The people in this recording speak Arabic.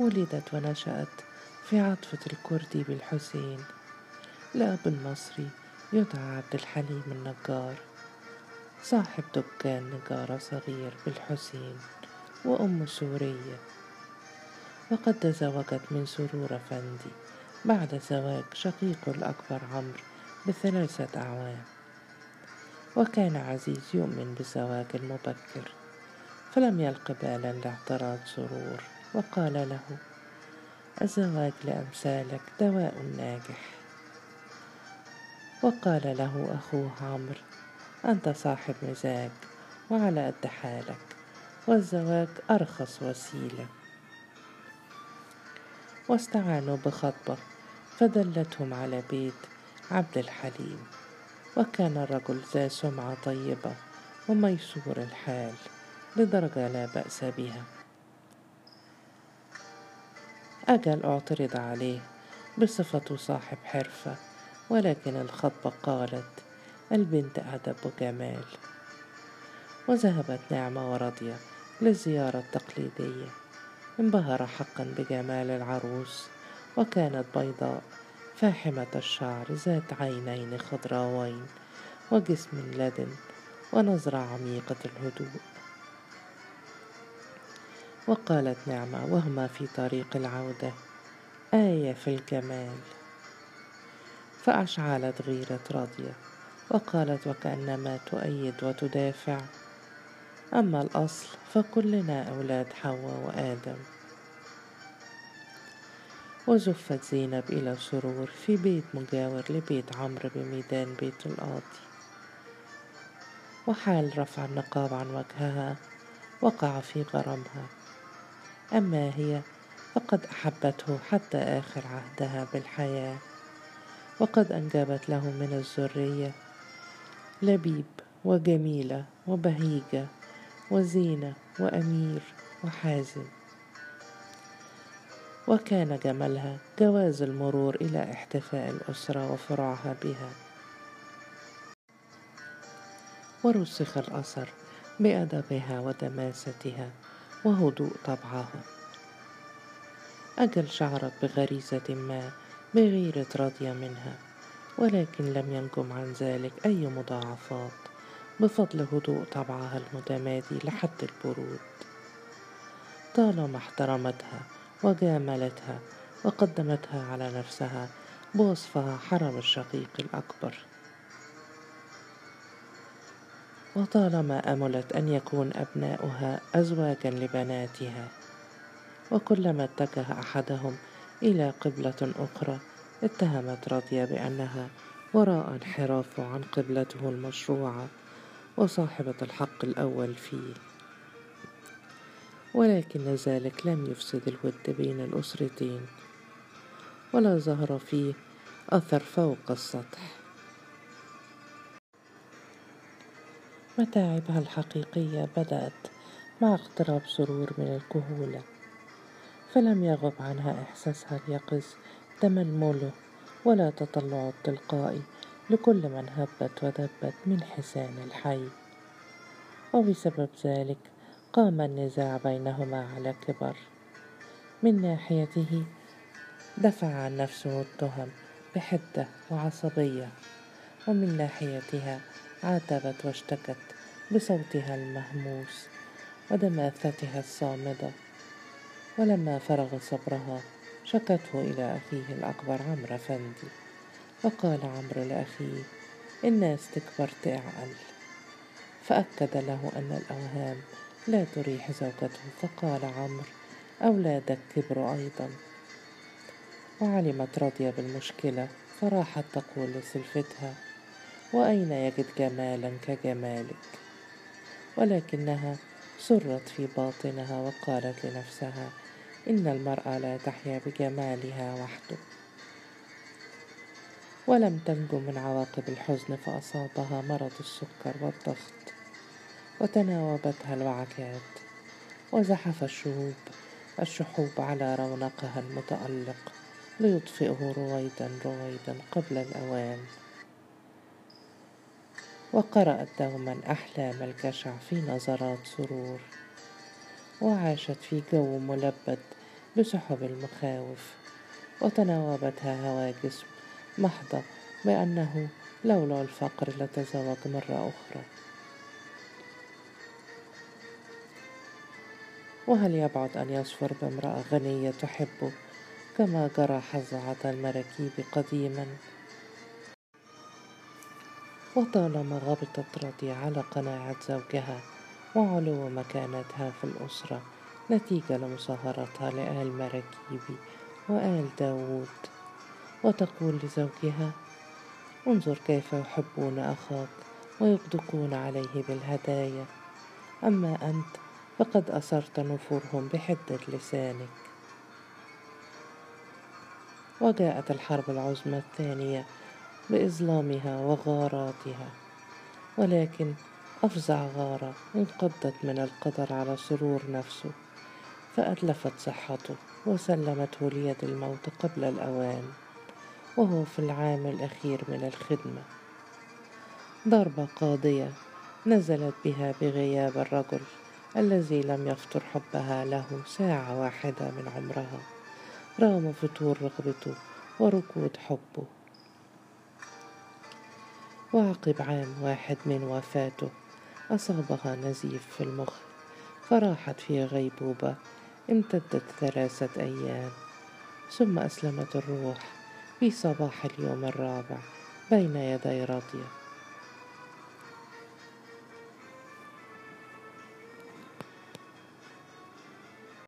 ولدت ونشأت في عطفة الكردي بالحسين. لأب مصري يدعى عبد الحليم النجار صاحب دكان نجارة صغير بالحسين وأم سورية. وقد تزوجت من سرور أفندي بعد زواج شقيقه الأكبر عمرو بثلاثة أعوام. وكان عزيز يؤمن بالزواج المبكر فلم يلق بالا لاعتراض سرور. وقال له الزواج لأمثالك دواء ناجح. وقال له أخوه عمرو أنت صاحب مزاج وعلى قد حالك والزواج أرخص وسيلة. واستعانوا بخطبة فدلتهم على بيت عبد الحليم وكان الرجل ذا سمعة طيبة وميسور الحال لدرجة لا بأس بها. أجل أعترض عليه بصفته صاحب حرفة ولكن الخطبة قالت البنت أدب وجمال وذهبت نعمة ورضية للزيارة التقليدية. انبهر حقا بجمال العروس وكانت بيضاء فاحمة الشعر ذات عينين خضراوين وجسم لدن ونظرة عميقة الهدوء. وقالت نعمة وهما في طريق العودة. آية في الجمال. فأشعلت غيرة راضية وقالت وكأنما تؤيد وتدافع. أما الأصل فكلنا أولاد حواء وآدم. وزفت زينب إلى سرور في بيت مجاور لبيت عمرو بميدان بيت القاضي. وحال رفع النقاب عن وجهها وقع في غرامها. أما هي فقد أحبته حتى آخر عهدها بالحياة. وقد أنجبت له من الذرية لبيب وجميلة وبهيجة وزينة وأمير وحازم. وكان جمالها جواز المرور إلى احتفاء الأسرة وفرعها بها. ورسخ الأثر بأدبها ودماستها. وهدوء طبعها أجل شعرت بغريزة ما بغيرة راضية منها ولكن لم ينجم عن ذلك أي مضاعفات بفضل هدوء طبعها المتمادي لحد البرود. طالما احترمتها وجاملتها وقدمتها على نفسها بوصفها حرم الشقيق الأكبر. وطالما أملت أن يكون أبناؤها أزواجا لبناتها وكلما اتجه أحدهم إلى قبلة أخرى اتهمت راضية بأنها وراء انحرافه عن قبلته المشروعة وصاحبة الحق الأول فيه. ولكن ذلك لم يفسد الود بين الأسرتين ولا ظهر فيه أثر فوق السطح. متاعبها الحقيقية بدأت مع اقتراب سرور من الكهولة؟ فلم يغب عنها إحساسها اليقظ تململه ولا تطلع التلقائي لكل من هبت ودبت من حسان الحي. وبسبب ذلك قام النزاع بينهما على كبر. من ناحيته دفع عن نفسه التهم بحدة وعصبية ومن ناحيتها عاتبت واشتكت بصوتها المهموس ودماثتها الصامدة. ولما فرغ صبرها شكته إلى أخيه الأكبر عمرو أفندي فقال عمرو لأخيه الناس تكبر تعقل فأكد له أن الأوهام لا تريح زوجته فقال عمرو أولادك كبروا أيضا. وعلمت راضية بالمشكلة فراحت تقول لسلفتها وأين يجد جمالا كجمالك؟ ولكنها سرت في باطنها وقالت لنفسها إن المرأة لا تحيا بجمالها وحده. ولم تنجو من عواقب الحزن فأصابها مرض السكر والضغط وتناوبتها الوعكات وزحف الشهوب الشحوب على رونقها المتألق ليطفئه رويدا رويدا قبل الأوان. وقرأت دوما أحلام الجشع في نظرات سرور وعاشت في جو ملبد بسحب المخاوف وتناوبتها هواجس محضة بأنه لولا الفقر لتزوج مرة أخرى. وهل يبعد أن يصفر بامرأة غنية تحبه كما جرى حظعة المراكيب قديما؟ وطالما غبطت راضية على قناعة زوجها وعلو مكانتها في الأسرة. نتيجة لمصاهرتها لآل مراكيبي وآل داود وتقول لزوجها انظر كيف يحبون أخاك ويصدقون عليه بالهدايا. أما أنت فقد أثرت نفورهم بحدة لسانك. وجاءت الحرب العظمى الثانية بإظلامها وغاراتها ولكن أفزع غارة انقضت من القدر على سرور نفسه فأتلفت صحته وسلمته ليد الموت قبل الأوان وهو في العام الأخير من الخدمة. ضربة قاضية نزلت بها بغياب الرجل الذي لم يفطر حبها له ساعة واحدة من عمرها رغم فتور رغبته وركود حبه. وعقب عام واحد من وفاته. أصابها نزيف في المخ. فراحت في غيبوبة. امتدت ثلاثة أيام. ثم أسلمت الروح في صباح اليوم الرابع بين يدي راضية.